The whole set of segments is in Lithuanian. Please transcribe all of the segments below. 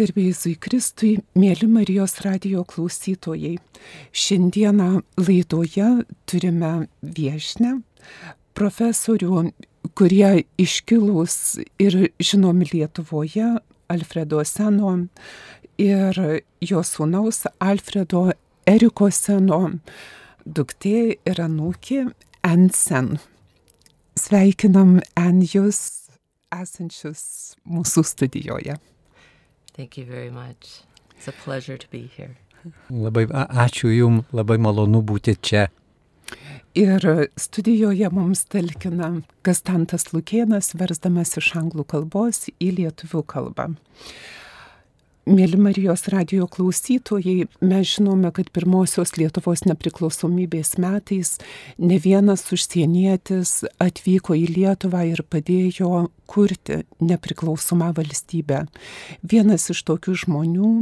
Garbėjai Zui Kristui, mėly Marijos radio klausytojai. Šiandieną laidoje turime viešnę, profesorių, kurie iškilus ir žinomi Lietuvoje, Alfredo Seno ir jo sūnaus Alfredo Eriko Seno duktė ir anūkė Ensen. Sveikinam Enjus esančius mūsų studijoje. Thank you very much. It's a pleasure to be here. Labai ačiū Jums, labai malonu būti čia. Ir studijoje mums talkina Kastantas Lukienas, versdamas iš anglų kalbos į lietuvių kalbą. Mėly Marijos radio klausytojai, mes žinome, kad pirmosios Lietuvos nepriklausomybės metais ne vienas užsienietis atvyko į Lietuvą ir padėjo kurti nepriklausomą valstybę. Vienas iš tokių žmonių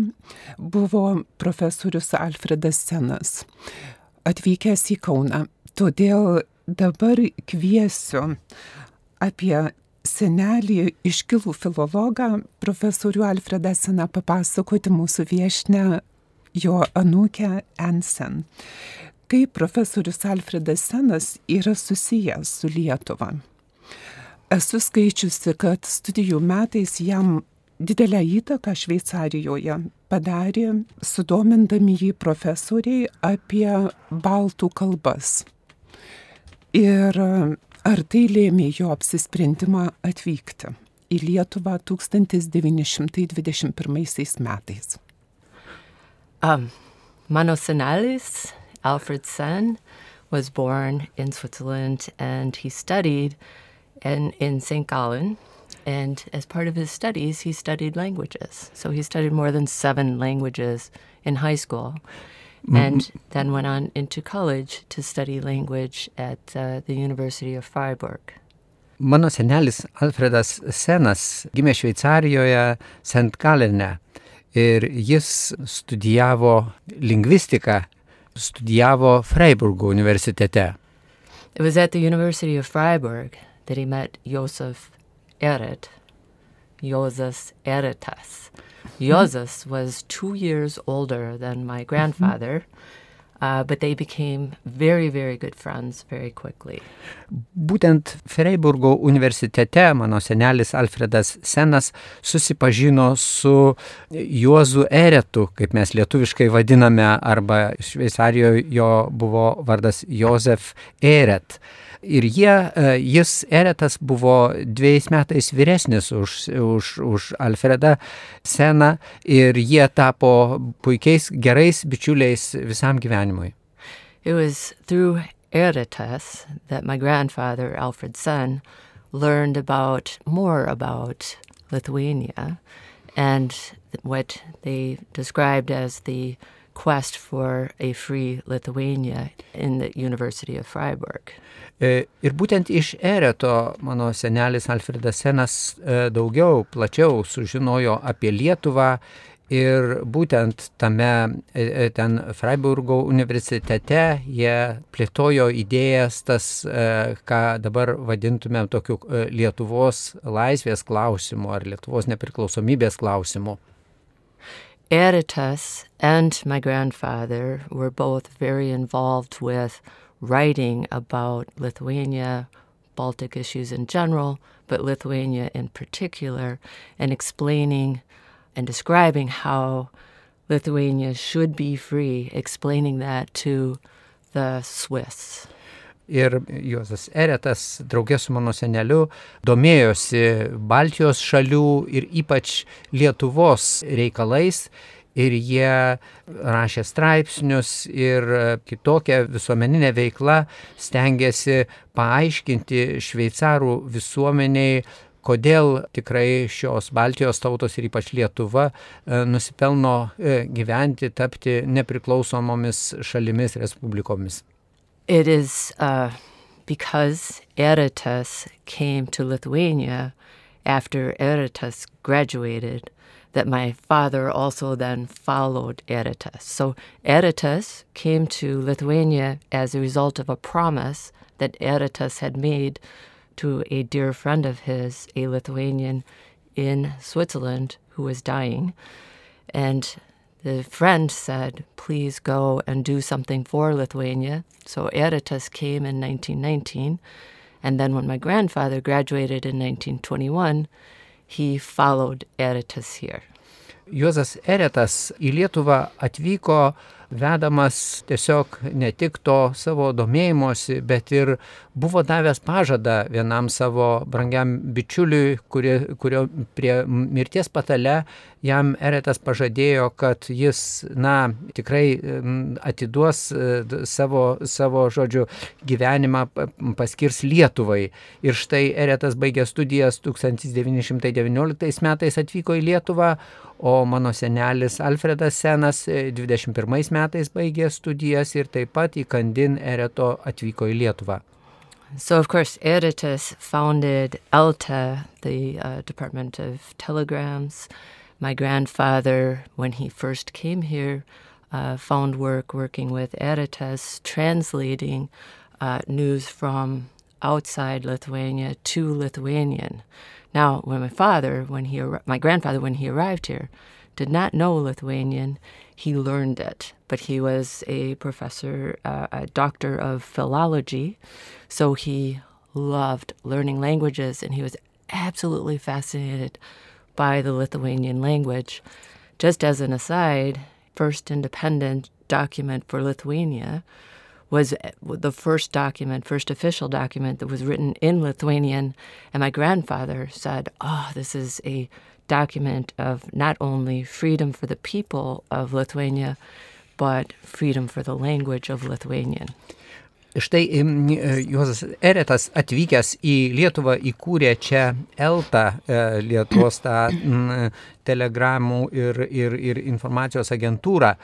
buvo profesorius Alfredas Senas, atvykęs į Kauną. Todėl dabar kviesiu apie senelį iškilų filologą, profesorių Alfredą Seną papasakoti mūsų viešnę jo anūkę Ensen. Kaip profesorius Alfredas Senas yra susijęs su Lietuva. Esu skaičiusi, kad studijų metais jam didelę įtaką Šveicarijoje padarė sudomindami jį profesoriai apie baltų kalbas. Ir ar tai lėmė jo apsisprendimą atvykti į Lietuvą 1921 metais? Um, Mano senalis, Alfred Sen, was born in Switzerland and he studied in, in St. Gallen. And as part of his studies, he studied languages. So he studied more than seven languages in high school. And then went on into college to study language at uh, the University of Freiburg. Mano senelis Alfredas Senas gimė Šveicarijoje St. Galene ir jis studijavo lingvistiką, studijavo Freiburgo universitete. It was at the University of Freiburg that he met Josef Eret, Joseph Eretas. Joseph was two years older than my grandfather, uh, but they became very, very good friends very quickly. Būtent Freiburgo universitete mano senelis Alfredas Senas susipažino su Juozu Eretu, kaip mes lietuviškai vadiname, arba Šveicarijoje jo buvo vardas Josef Eret. Ir jie, e, jis Eretas buvo dviejais metais vyresnis už, už, už Alfredą Seną ir jie tapo puikiais, gerais bičiuliais visam gyvenimui. It was through Eretas that my grandfather, Alfred Son, learned about more about Lithuania and what they described as the quest for a free Lithuania in the University of Freiburg. E, Ir būtent iš Ereto mano senelis Alfredas Senas e, daugiau, plačiau sužinojo apie Lietuvą ir būtent tame e, ten Freiburgo universitete jie plėtojo idėjas tas, ką dabar vadintumėm tokiu Lietuvos laisvės klausimu ar Lietuvos nepriklausomybės klausimu. Eretas and my grandfather were both very involved with writing about Lithuania, Baltic issues in general, but Lithuania in particular, and explaining and describing how Lithuania should be free, explaining that to the Swiss. Ir Juozas Eretas, draugė su mano seneliu, domėjosi Baltijos šalių ir ypač Lietuvos reikalais. Ir jie rašė straipsnius ir kitokią visuomeninę veiklą stengiasi paaiškinti šveicarų visuomeniai, kodėl tikrai šios Baltijos tautos ir ypač Lietuva e, nusipelno e, gyventi, tapti nepriklausomomis šalimis, respublikomis. It is uh, because Eretas came to Lithuania after Eretas graduated that my father also then followed Eretas. So Eretas came to Lithuania as a result of a promise that Eretas had made to a dear friend of his, a Lithuanian in Switzerland, who was dying. And the friend said, please go and do something for Lithuania. So Eritas came in 1919. And then when my grandfather graduated in 1921, he followed Eritas here. Juozas Eretas į Lietuvą atvyko vedamas tiesiog ne tik to savo domėjimosi, bet ir buvo davęs pažadą vienam savo brangiam bičiuliui, kurie, kurio prie mirties patale jam Eretas pažadėjo, kad jis, na, tikrai atiduos e, savo, savo žodžiu, gyvenimą paskirs Lietuvai. Ir štai Eretas baigė studijas 1919 metais atvyko į Lietuvą, o mano senelis Alfredas Senas 21 e, metais baigė studijas ir taip pat į Kandin Ereto atvyko į Lietuvą. So, of course, Eretas founded ELTA, the uh, Department of Telegrams. My grandfather, when he first came here, uh, found work working with Eretas, translating uh, news from outside Lithuania to Lithuanian. Now, when my father, when he, my grandfather, when he arrived here, did not know Lithuanian, he learned it. But he was a professor, uh, a doctor of philology, so he loved learning languages, and he was absolutely fascinated by the Lithuanian language. Just as an aside, first independent document for Lithuania was eh, the first document, first official document that was written in Lithuanian. And my grandfather said, Oh, this is a document of not only freedom for the people of Lithuania, but freedom for the language of Lithuanian. Štai Juozas Eretas atvykęs į Lietuvą įkūrė čia Elta, e, Lietuvos tą telegramų ir, ir, ir informacijos agentūrą.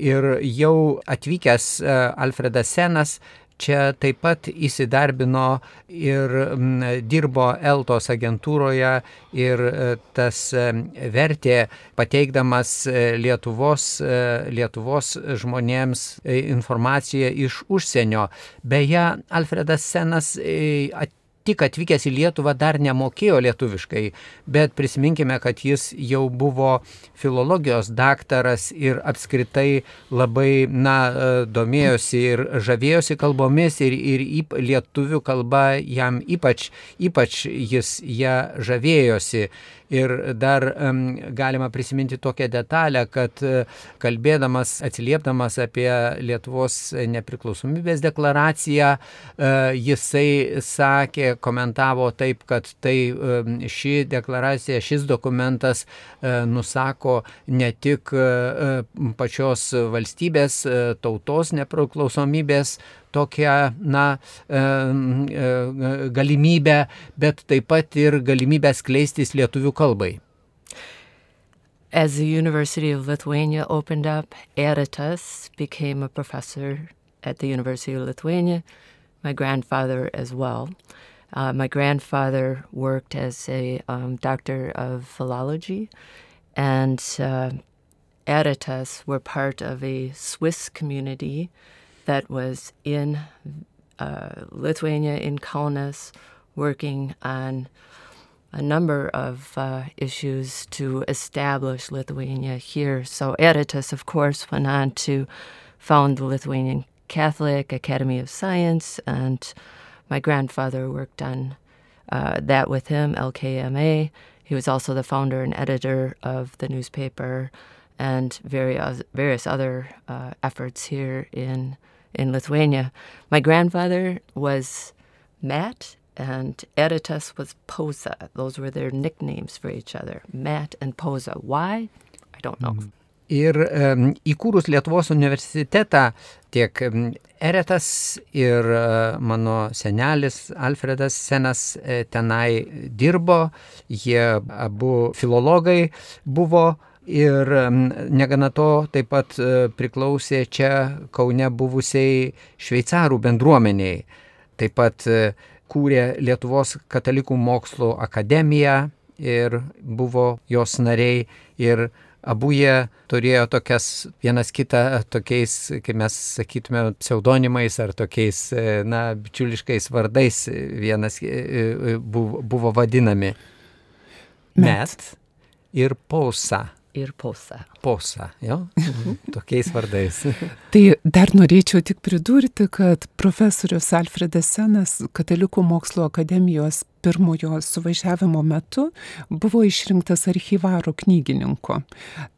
Ir jau atvykęs e, Alfredas Senas čia taip pat įsidarbino ir dirbo Eltos agentūroje ir e, tas e, vertė pateikdamas Lietuvos, Lietuvos žmonėms informaciją iš užsienio. Beje, Alfredas Senas atėjo tik atvykęs į Lietuvą dar nemokėjo lietuviškai, bet prisiminkime, kad jis jau buvo filologijos daktaras ir apskritai labai, na, e, domėjosi ir žavėjosi kalbomis ir, ir yp, lietuvių kalba jam ypač, ypač jis ją žavėjosi. Ir dar um, galima prisiminti tokią detalę, kad uh, kalbėdamas, atsiliepdamas apie Lietuvos nepriklausomybės deklaraciją, uh, jisai sakė, komentavo taip, kad tai ši deklaracija, šis dokumentas uh, nusako ne tik pačios valstybės, tautos nepriklausomybės, tokią na, e, e, galimybę, bet taip pat ir galimybę skleistis lietuvių kalbai. As the University of Lithuania opened up, Eritas became a professor at the University of Lithuania, my grandfather as well. Uh, my grandfather worked as a um, doctor of philology, and uh, were part of a Swiss community that was in uh, Lithuania, in Kaunas, working on a number of uh, issues to establish Lithuania here. So Eritas, of course, went on to found the Lithuanian Catholic Academy of Science, and my grandfather worked on uh, that with him, LKMA. He was also the founder and editor of the newspaper and various, various other uh, efforts here in in Lithuania. My grandfather was Matt, and Editas was Posa. Those were their nicknames for each other, Matt and Posa. Why? I don't know. Mm. Ir įkūrus Lietuvos universitetą tiek Eretas ir uh, mano senelis Alfredas Senas uh, tenai dirbo, jie abu filologai buvo Ir negana to taip pat e, priklausė čia Kaune buvusiai šveicarų bendruomeniai. Taip pat e, kūrė Lietuvos katalikų mokslo akademiją ir buvo jos nariai. Ir abu jie turėjo tokias vienas kitą tokiais, kaip mes sakytume, pseudonimais ar tokiais, e, na, bičiuliškais vardais vienas buvo, buvo vadinami. Met. Met ir Pausa. Ir Posa. Posa, jo? Tokiais vardais. Tai dar norėčiau tik pridurti, kad profesorius Alfredas Senas Katalikų mokslo akademijos pirmojo suvažiavimo metu buvo išrinktas archyvaro knygininku.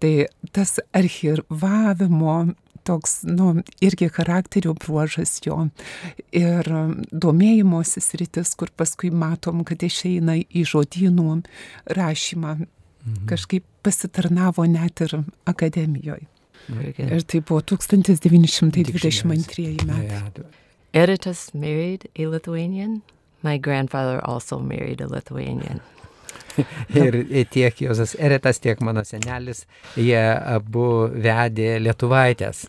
Tai tas archyvavimo toks, nu, irgi charakterio bruožas jo ir domėjimosi sritis, kur paskui matom, kad išeina į žodynų rašymą, mhm. kažkaip pasitarnavo net ir akademijoje. Ir tai buvo 1922 metai. Editas married a Lithuanian. My grandfather also married a Lithuanian. ir tiek Jozas Eretas, tiek mano senelis, jie abu vedė lietuvaitės.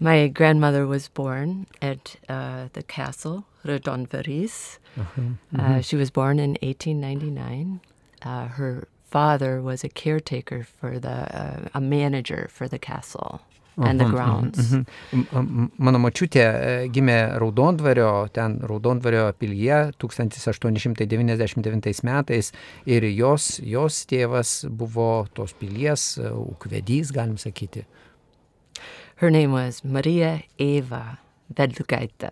My grandmother was born at uh, the castle, Redonveris. Uh -huh. mm -hmm. uh, she was born in 1899. Uh, her father was a caretaker for the, uh, a manager for the castle. and the grounds. Uh -huh. Mano mačiutė e, gimė Raudondvario, ten Raudondvario pilyje 1899 metais ir jos, jos tėvas buvo tos pilies e, ūkvedys, galim sakyti. Her name was Marija Eva Vedlugaitė.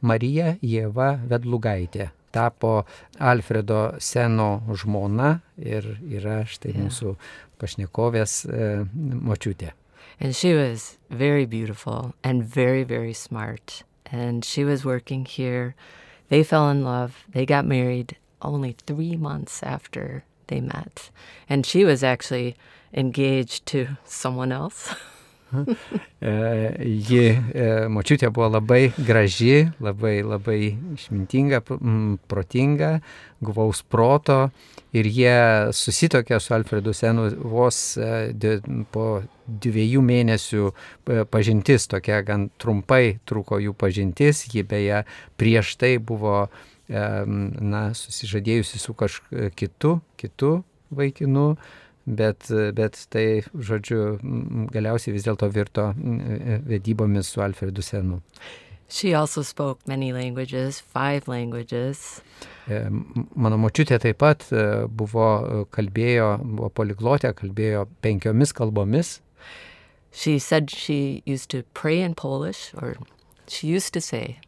Marija Jėva Vedlugaitė tapo Alfredo Seno žmona ir yra štai yeah. mūsų pašnekovės e, močiutė. And she was very beautiful and very, very smart. And she was working here. They fell in love. They got married only three months after they met. And she was actually engaged to someone else. Ji, močiutė buvo labai graži, labai, labai išmintinga, protinga, guvaus proto ir jie susitokė su Alfredu Senu vos po dviejų mėnesių pažintis, tokia gan trumpai truko jų pažintis, ji beje prieš tai buvo na, susižadėjusi su kažkitu kitu, kitu vaikinu bet, bet tai, žodžiu, galiausiai vis dėlto virto vedybomis su Alfredu Senu. She also spoke many languages, five languages. E, mano močiutė taip pat e, buvo kalbėjo, buvo poliglotė, kalbėjo penkiomis kalbomis. She said she used to pray in Polish, or she used to say,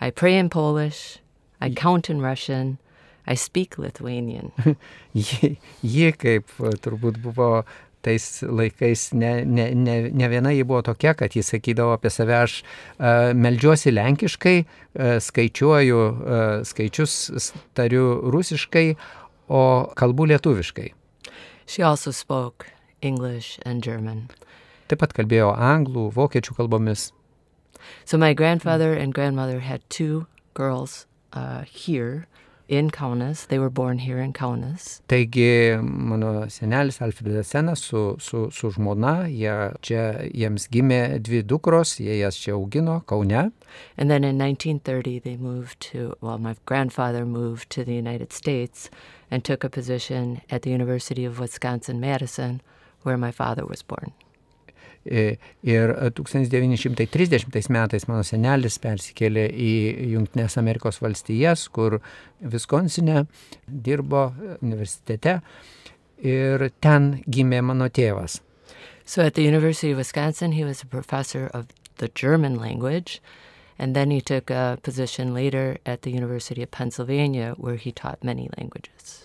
I pray in Polish, I count in Russian, I speak Lithuanian. ji, ji kaip turbūt buvo tais laikais ne, ne, ne, ne viena ji buvo tokia, kad jis sakydavo apie save, aš uh, melžiuosi lenkiškai, uh, skaičiuoju uh, skaičius, tariu rusiškai, o kalbu lietuviškai. She also spoke English and German. Taip pat kalbėjo anglų, vokiečių kalbomis. So my grandfather and grandmother had two girls uh, here in Kaunas. They were born here in Kaunas. Taigi mano senelis Alfredas Senas su, su, su žmona, jie čia jiems gimė dvi dukros, jie jas čia augino Kaune. And then in 1930 they moved to, well, my grandfather moved to the United States and took a position at the University of Wisconsin-Madison where my father was born. Ir 1930 metais mano senelis persikėlė į Junktinės Amerikos valstijas, kur Viskonsine dirbo universitete ir ten gimė mano tėvas. So at the University of Wisconsin, he was a professor of the German language, and then he took a position later at the University of Pennsylvania, where he taught many languages.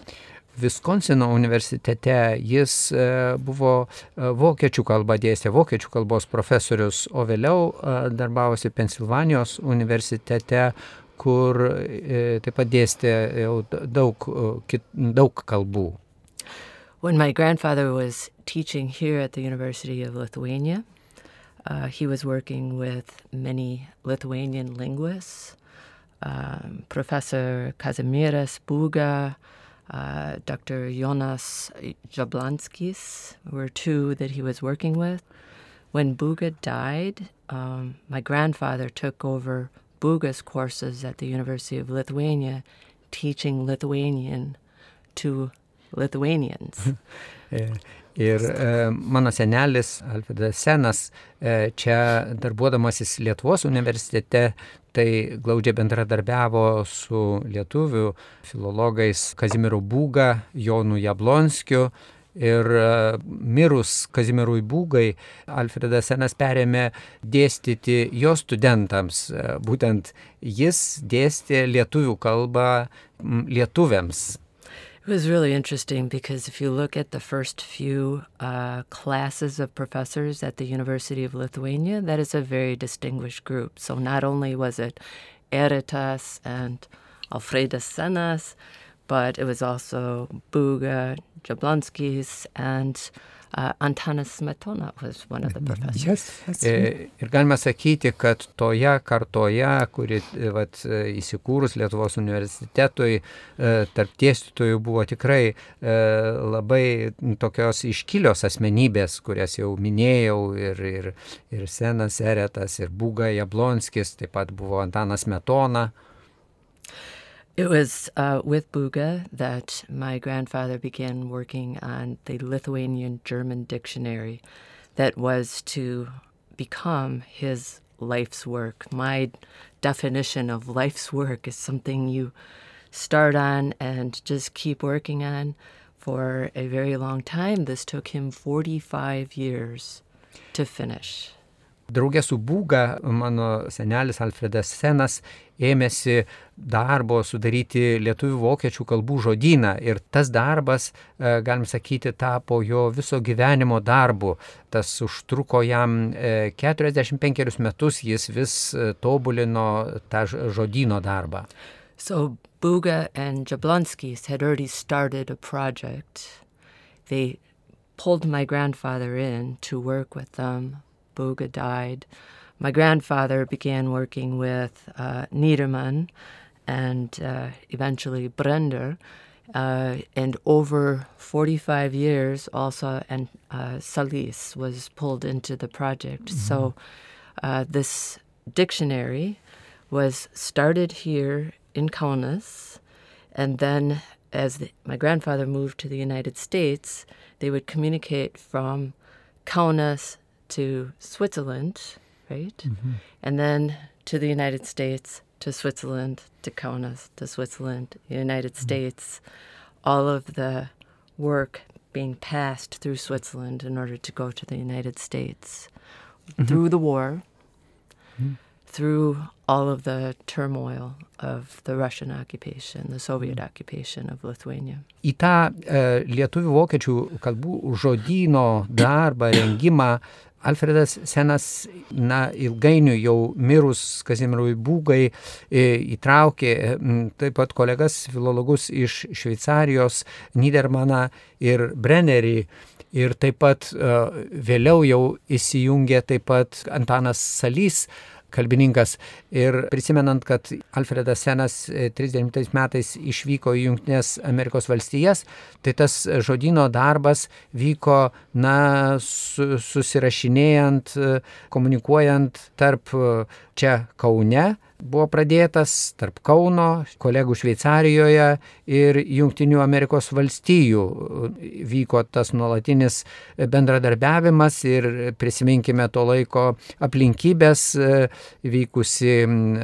Viskonsino universitete jis e, buvo e, vokiečių kalbą dėstė, vokiečių kalbos profesorius, o vėliau e, darbavosi Pensilvanijos universitete, kur taip pat dėstė jau daug, daug kalbų. When my grandfather was teaching here at the University of Lithuania, uh, he was working with many Lithuanian linguists, um, Professor Kazimieras Buga, uh, Dr. Jonas Jablanskis were two that he was working with. When Buga died, um, my grandfather took over Buga's courses at the University of Lithuania, teaching Lithuanian to Lithuanians. Ir e, mano senelis Alfredas Senas e, čia darbuodamasis Lietuvos universitete tai glaudžiai bendradarbiavo su lietuvių filologais Kazimiru Būga, Jonu Jablonskiu. Ir e, mirus Kazimirui Būgai, Alfredas Senas perėmė dėstyti jo studentams. Būtent jis dėstė lietuvių kalbą lietuviams. It was really interesting because if you look at the first few uh, classes of professors at the University of Lithuania, that is a very distinguished group. So not only was it Eritas and Alfredas Senas, but it was also Buga, Jablonskis, and Uh, Antanas Smetona was one of the professors. Yes, yes. E, ir galima sakyti, kad toje kartoje, kuri e, vat, e, įsikūrus Lietuvos universitetui, tarp dėstytojų buvo tikrai labai tokios iškilios asmenybės, kurias jau minėjau, ir, ir, ir Senas Eretas, ir Būga Jablonskis, taip pat buvo Antanas Smetona. It was uh, with Buga that my grandfather began working on the Lithuanian German dictionary that was to become his life's work. My definition of life's work is something you start on and just keep working on for a very long time. This took him 45 years to finish. Draugė su Būga mano senelis Alfredas Senas ėmėsi darbo sudaryti lietuvių vokiečių kalbų žodyną ir tas darbas, e, galim sakyti, tapo jo viso gyvenimo darbu. Tas užtruko jam 45 e, metus, jis vis e, tobulino tą žodyno darbą. So Buga and Jablonskis had already started a project. They pulled my grandfather in to work with them Boga died, my grandfather began working with uh, Niedermann and uh, eventually Brender. Uh, and over 45 years, also, and uh, Salis was pulled into the project. Mm-hmm. So, uh, this dictionary was started here in Kaunas, and then as the, my grandfather moved to the United States, they would communicate from Kaunas to Switzerland, right? Mm-hmm. And then to the United States, to Switzerland, to Kaunas, to Switzerland, United mm-hmm. States, all of the work being passed through Switzerland in order to go to the United States mm-hmm. through the war, mm-hmm. Through all of the turmoil of the Russian occupation, the Soviet mm-hmm. occupation of Lithuania. Į tą e, lietuvių vokiečių kalbų žodyno darbą, rengimą Alfredas Senas, na, ilgainiui jau mirus Kazimirui Būgai e, įtraukė taip pat kolegas filologus iš Šveicarijos, Niedermaną ir Brennerį. Ir taip pat e, vėliau jau įsijungė taip pat Antanas Salys, kalbininkas. Ir prisimenant, kad Alfredas Senas 30 e, metais išvyko į Junktinės Amerikos valstijas, tai tas žodino darbas vyko, na, susirašinėjant, e, komunikuojant tarp e, čia Kaune buvo pradėtas tarp Kauno, kolegų Šveicarijoje ir Junktinių Amerikos valstijų. Vyko tas nuolatinis bendradarbiavimas ir prisiminkime to laiko aplinkybės vykusi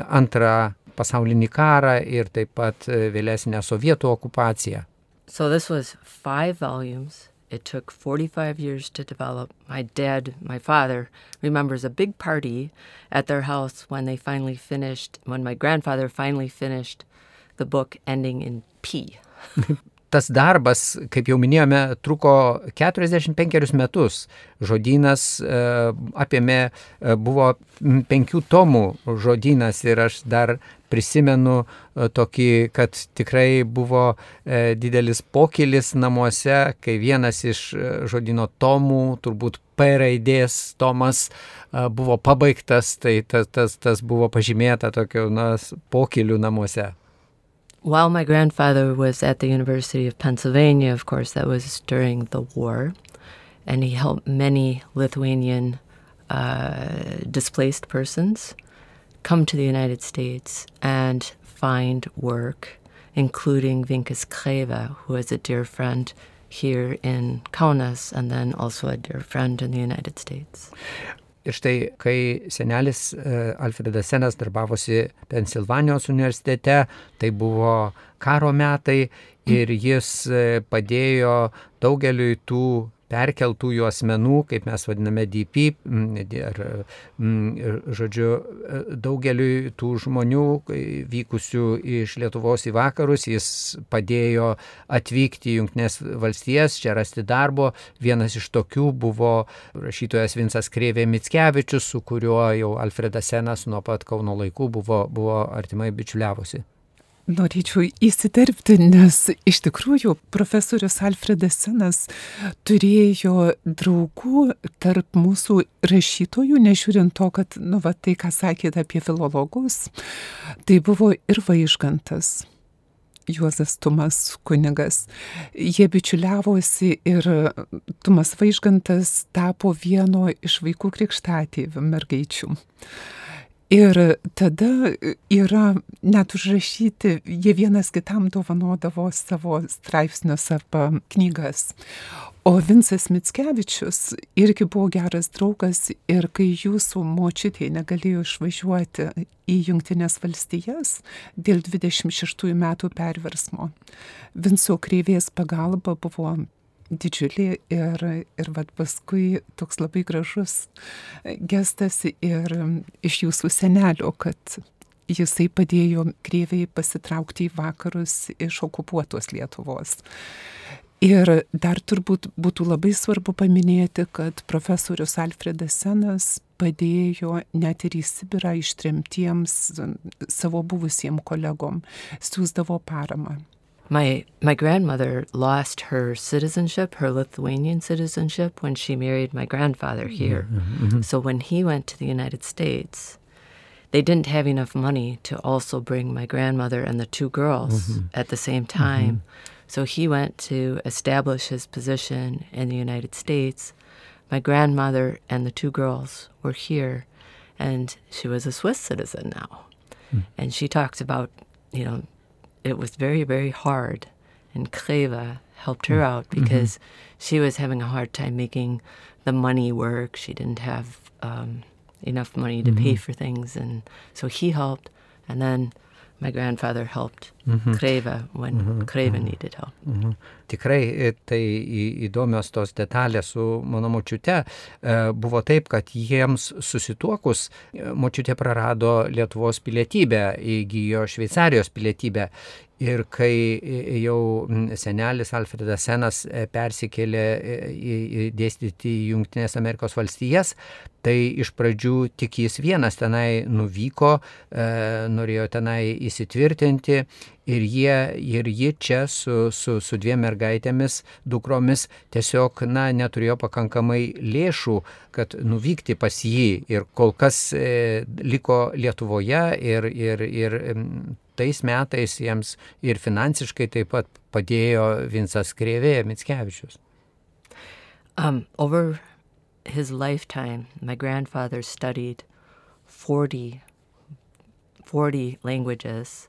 antrą pasaulinį karą ir taip pat vėlesnę sovietų okupaciją. So this was five volumes It took 45 years to develop. My dad, my father, remembers a big party at their house when they finally finished, when my grandfather finally finished the book ending in P. tas darbas, kaip jau minėjome, truko 45 metus. Žodynas e, apėmė, e, buvo penkių tomų žodynas ir aš dar prisimenu e, tokį, kad tikrai buvo didelis pokylis namuose, kai vienas iš žodino tomų, turbūt P raidės tomas buvo pabaigtas, tai tas, tas, tas buvo pažymėta tokiu na, pokyliu namuose. While my grandfather was at the University of Pennsylvania, of course, that was during the war, and he helped many Lithuanian uh, displaced persons come to the United States and find work, including Vinkas Kreva, who is a dear friend here in Kaunas and then also a dear friend in the United States. Ir štai, kai senelis e, Alfredas Senas darbavosi Pensilvanijos universitete, tai buvo karo metai ir jis e, padėjo daugeliui tų perkeltųjų asmenų, kaip mes vadiname DP, ar, žodžiu, daugeliu tų žmonių vykusių iš Lietuvos į vakarus, jis padėjo atvykti į Junktinės valstijas, čia rasti darbo. Vienas iš tokių buvo rašytojas Vinsas Krėvė Mitskevičius, su kuriuo jau Alfredas Senas nuo pat Kauno laikų buvo, buvo artimai bičiuliavosi. Norėčiau įsiterpti, nes iš tikrųjų profesorius Alfredas Senas turėjo draugų tarp mūsų rašytojų, nežiūrint to, kad, nu, va, tai, ką sakėte apie filologus, tai buvo ir vaižgantas. Juozas Tumas kunigas. Jie bičiuliavosi ir Tumas Vaižgantas tapo vieno iš vaikų krikštatėvių mergaičių. Ir tada yra net užrašyti, jie vienas kitam dovanodavo savo straipsnius arba knygas. O Vinsas Mitskevičius irgi buvo geras draugas ir kai jūsų močiutė negalėjo išvažiuoti į Junktinės valstijas dėl 26 metų perversmo, Vinso kreivės pagalba buvo didžiulė ir, ir vat, paskui toks labai gražus gestas ir iš jūsų senelio, kad jisai padėjo krieviai pasitraukti į vakarus iš okupuotos Lietuvos. Ir dar turbūt būtų labai svarbu paminėti, kad profesorius Alfredas Senas padėjo net ir į Sibirą ištremtiems savo buvusiem kolegom, siūsdavo paramą. My my grandmother lost her citizenship, her Lithuanian citizenship, when she married my grandfather here. Mm-hmm, mm-hmm. So when he went to the United States, they didn't have enough money to also bring my grandmother and the two girls mm-hmm. at the same time. So he went to establish his position in the United States. My grandmother and the two girls were here, and she was a Swiss citizen now. Mm. And she talks about, you know, it was very, very hard. And Kleva helped her mm. out mm-hmm. because mm-hmm. she was having a hard time making the money work. She didn't have um, enough money to mm-hmm. pay for things. And so he helped. And then my grandfather helped mm-hmm. Kreva when mm-hmm. Kreva mm-hmm. needed help. Mm-hmm. Tikrai e, tai įdomios tos detalės su mano močiute. E, buvo taip, kad jiems susituokus, e, močiutė prarado Lietuvos pilietybę, įgyjo Šveicarijos pilietybę Ir kai jau senelis Alfredas Senas e, persikėlė e, dėstyti į Junktinės Amerikos valstijas, tai iš pradžių tik jis vienas tenai nuvyko, e, norėjo tenai įsitvirtinti ir, jie, ir ji čia su, su, su dviem mergaitėmis, dukromis tiesiog na, neturėjo pakankamai lėšų, kad nuvykti pas jį. Ir kol kas e, liko Lietuvoje ir, ir, ir tais metais jiems ir finansiškai taip pat padėjo Vinsas Krėvė Mitskevičius. Um, over his lifetime, my grandfather studied 40, 40 languages,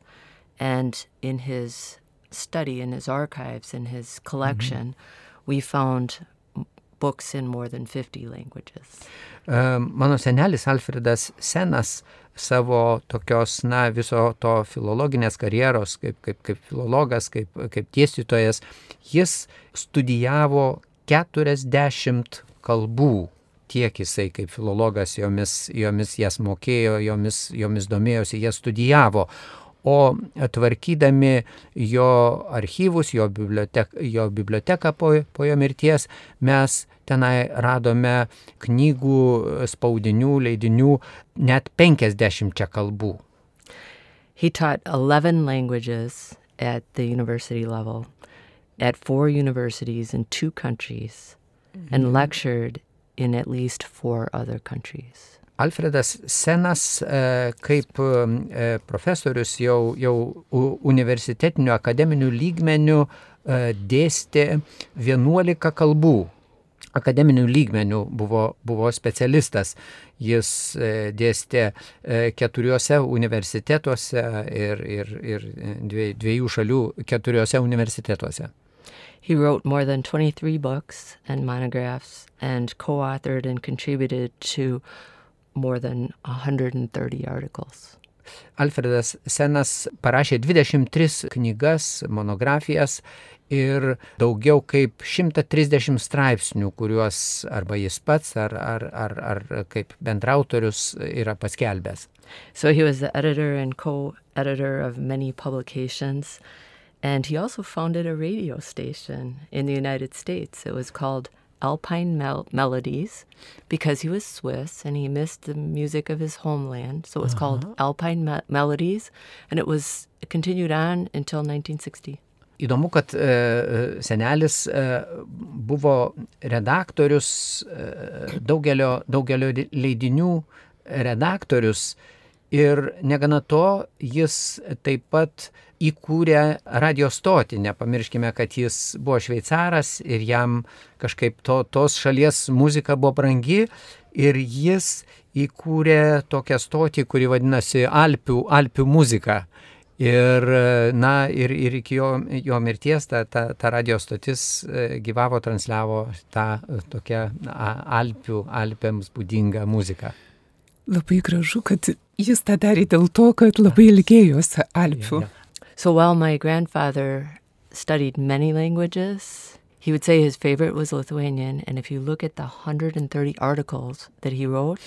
and in his study, in his archives, in his collection, mm-hmm. we found books in more than 50 languages. Um, mano senelis Alfredas Senas savo tokios, na, viso to filologinės karjeros, kaip, kaip, kaip filologas, kaip, kaip tiesitojas, jis studijavo 40 kalbų tiek jisai kaip filologas jomis, jomis jas mokėjo, jomis, jomis domėjosi, jas studijavo. O tvarkydami jo archyvus, jo, bibliotek, jo biblioteką po, po jo mirties, mes tenai radome knygų, spaudinių, leidinių net 50 kalbų. He taught 11 languages at the university level, at four universities in two countries, and mm-hmm. lectured in at least four other countries. Alfredas Senas e, kaip e, profesorius jau, jau universitetinių akademinių lygmenių e, dėstė 11 kalbų akademinių lygmenių buvo, buvo specialistas. Jis e, dėstė e, keturiuose universitetuose ir, ir, ir dviejų šalių keturiuose universitetuose. He wrote more than 23 books and monographs and co authored and contributed to more than 130 articles. Alfredas Senas parašė 23 knygas, monografijas ir daugiau kaip 130 straipsnių, kuriuos arba jis pats, ar, ar, ar, ar kaip bendrautorius yra paskelbęs. So he was the editor and co editor of many publications. And he also founded a radio station in the United States. It was called Alpine Mel- Melodies because he was Swiss and he missed the music of his homeland. So it was called Alpine Me- Melodies. And it was it continued on until 1960. Įdomu, kad e, senelis e, buvo redaktorius, e, daugelio, daugelio leidinių redaktorius ir negana to jis taip pat įkūrė radio stotį. Nepamirškime, kad jis buvo šveicaras ir jam kažkaip to, tos šalies muzika buvo brangi ir jis įkūrė tokią stotį, kuri vadinasi Alpių, Alpių muzika. Ir, na, ir, ir iki jo, jo mirties ta, ta, ta radio stotis gyvavo, transliavo tą tokią Alpių, Alpėms būdingą muziką. Labai gražu, kad jis tą darė dėl to, kad labai ilgėjosi Alpių. Yeah, So while my grandfather studied many languages, he would say his favorite was Lithuanian. And if you look at the 130 articles that he wrote,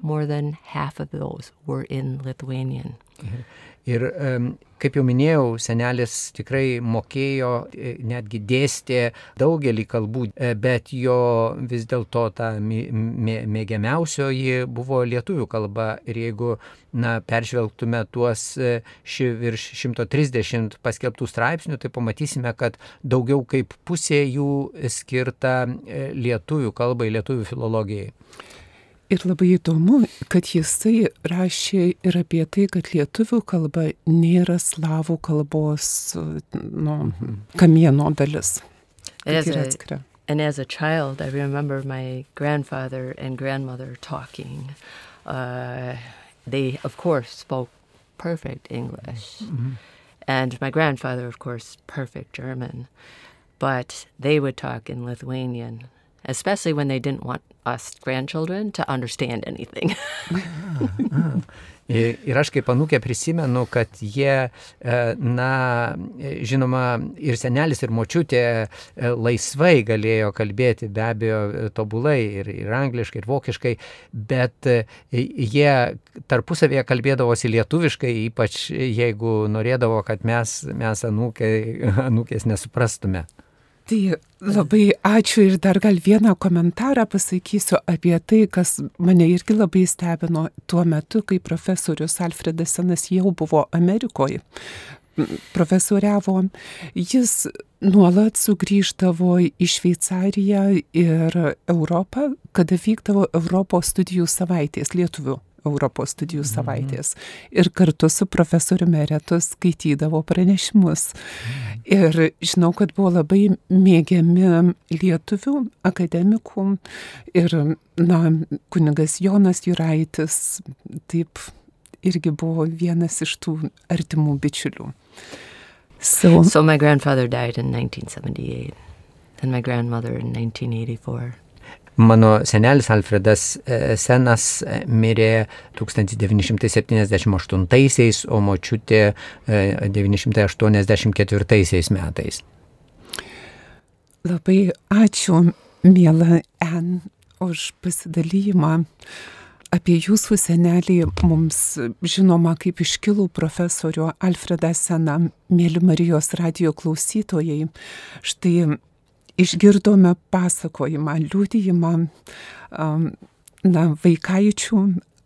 more than half of those were in Lithuanian. Mm-hmm. Ir um, kaip jau minėjau, senelis tikrai mokėjo, e, netgi dėstė daugelį kalbų, e, bet jo vis dėlto ta mėgiamiausioji buvo lietuvių kalba. Ir jeigu na, peržvelgtume tuos e, ši virš 130 paskelbtų straipsnių, tai pamatysime, kad daugiau kaip pusė jų skirta lietuvių kalbai, lietuvių filologijai. Ir labai įdomu, kad jisai rašė ir apie tai, kad lietuvių kalba nėra slavų kalbos nu, kamieno dalis. And as a child, I remember my grandfather and grandmother talking. Uh, they, of course, spoke perfect English. Mm-hmm. And my grandfather, of course, perfect German. But they would talk in Lithuanian especially when they didn't want us grandchildren to understand anything. Ir aš kaip anūkė prisimenu, kad jie, na, žinoma, ir senelis, ir močiutė laisvai galėjo kalbėti, be abejo, tobulai, ir, ir angliškai, ir vokiškai, bet jie tarpusavėje kalbėdavosi lietuviškai, ypač jeigu norėdavo, kad mes, mes anūkė, anūkės nesuprastume. Tai labai ačiū ir dar gal vieną komentarą pasakysiu apie tai, kas mane irgi labai stebino tuo metu, kai profesorius Alfredas Senas jau buvo Amerikoje. Profesoriavo, jis nuolat sugrįždavo į Šveicariją ir Europą, kada vykdavo Europos studijų savaitės lietuvių Europos studijų savaitės. Ir kartu su profesoriu Meretus skaitydavo pranešimus. Ir žinau, kad buvo labai mėgiami lietuvių akademikų. Ir, na, kunigas Jonas Juraitis taip irgi buvo vienas iš tų artimų bičiulių. So, so my grandfather died in 1978 and my grandmother in 1984. Mano senelis Alfredas Senas mirė 1978, o močiutė 984 metais. Labai ačiū, mėla En, už pasidalymą. Apie jūsų senelį mums žinoma kaip iškilų profesorių Alfredą Seną, mėly Marijos radio klausytojai. Štai išgirdome pasakojimą, liūdėjimą na, vaikaičių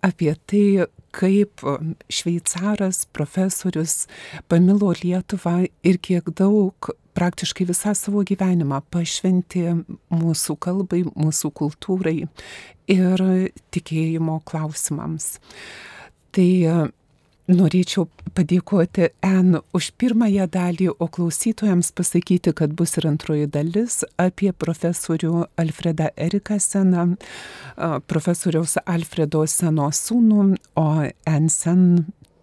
apie tai, kaip šveicaras profesorius pamilo Lietuvą ir kiek daug praktiškai visą savo gyvenimą pašventė mūsų kalbai, mūsų kultūrai ir tikėjimo klausimams. Tai Norėčiau padėkoti N už pirmąją dalį, o klausytojams pasakyti, kad bus ir antroji dalis apie profesorių Alfredą Eriką Seną, profesoriaus Alfredo Seno sūnų, o N Sen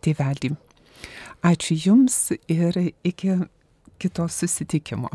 tėvelį. Ačiū Jums ir iki kito susitikimo.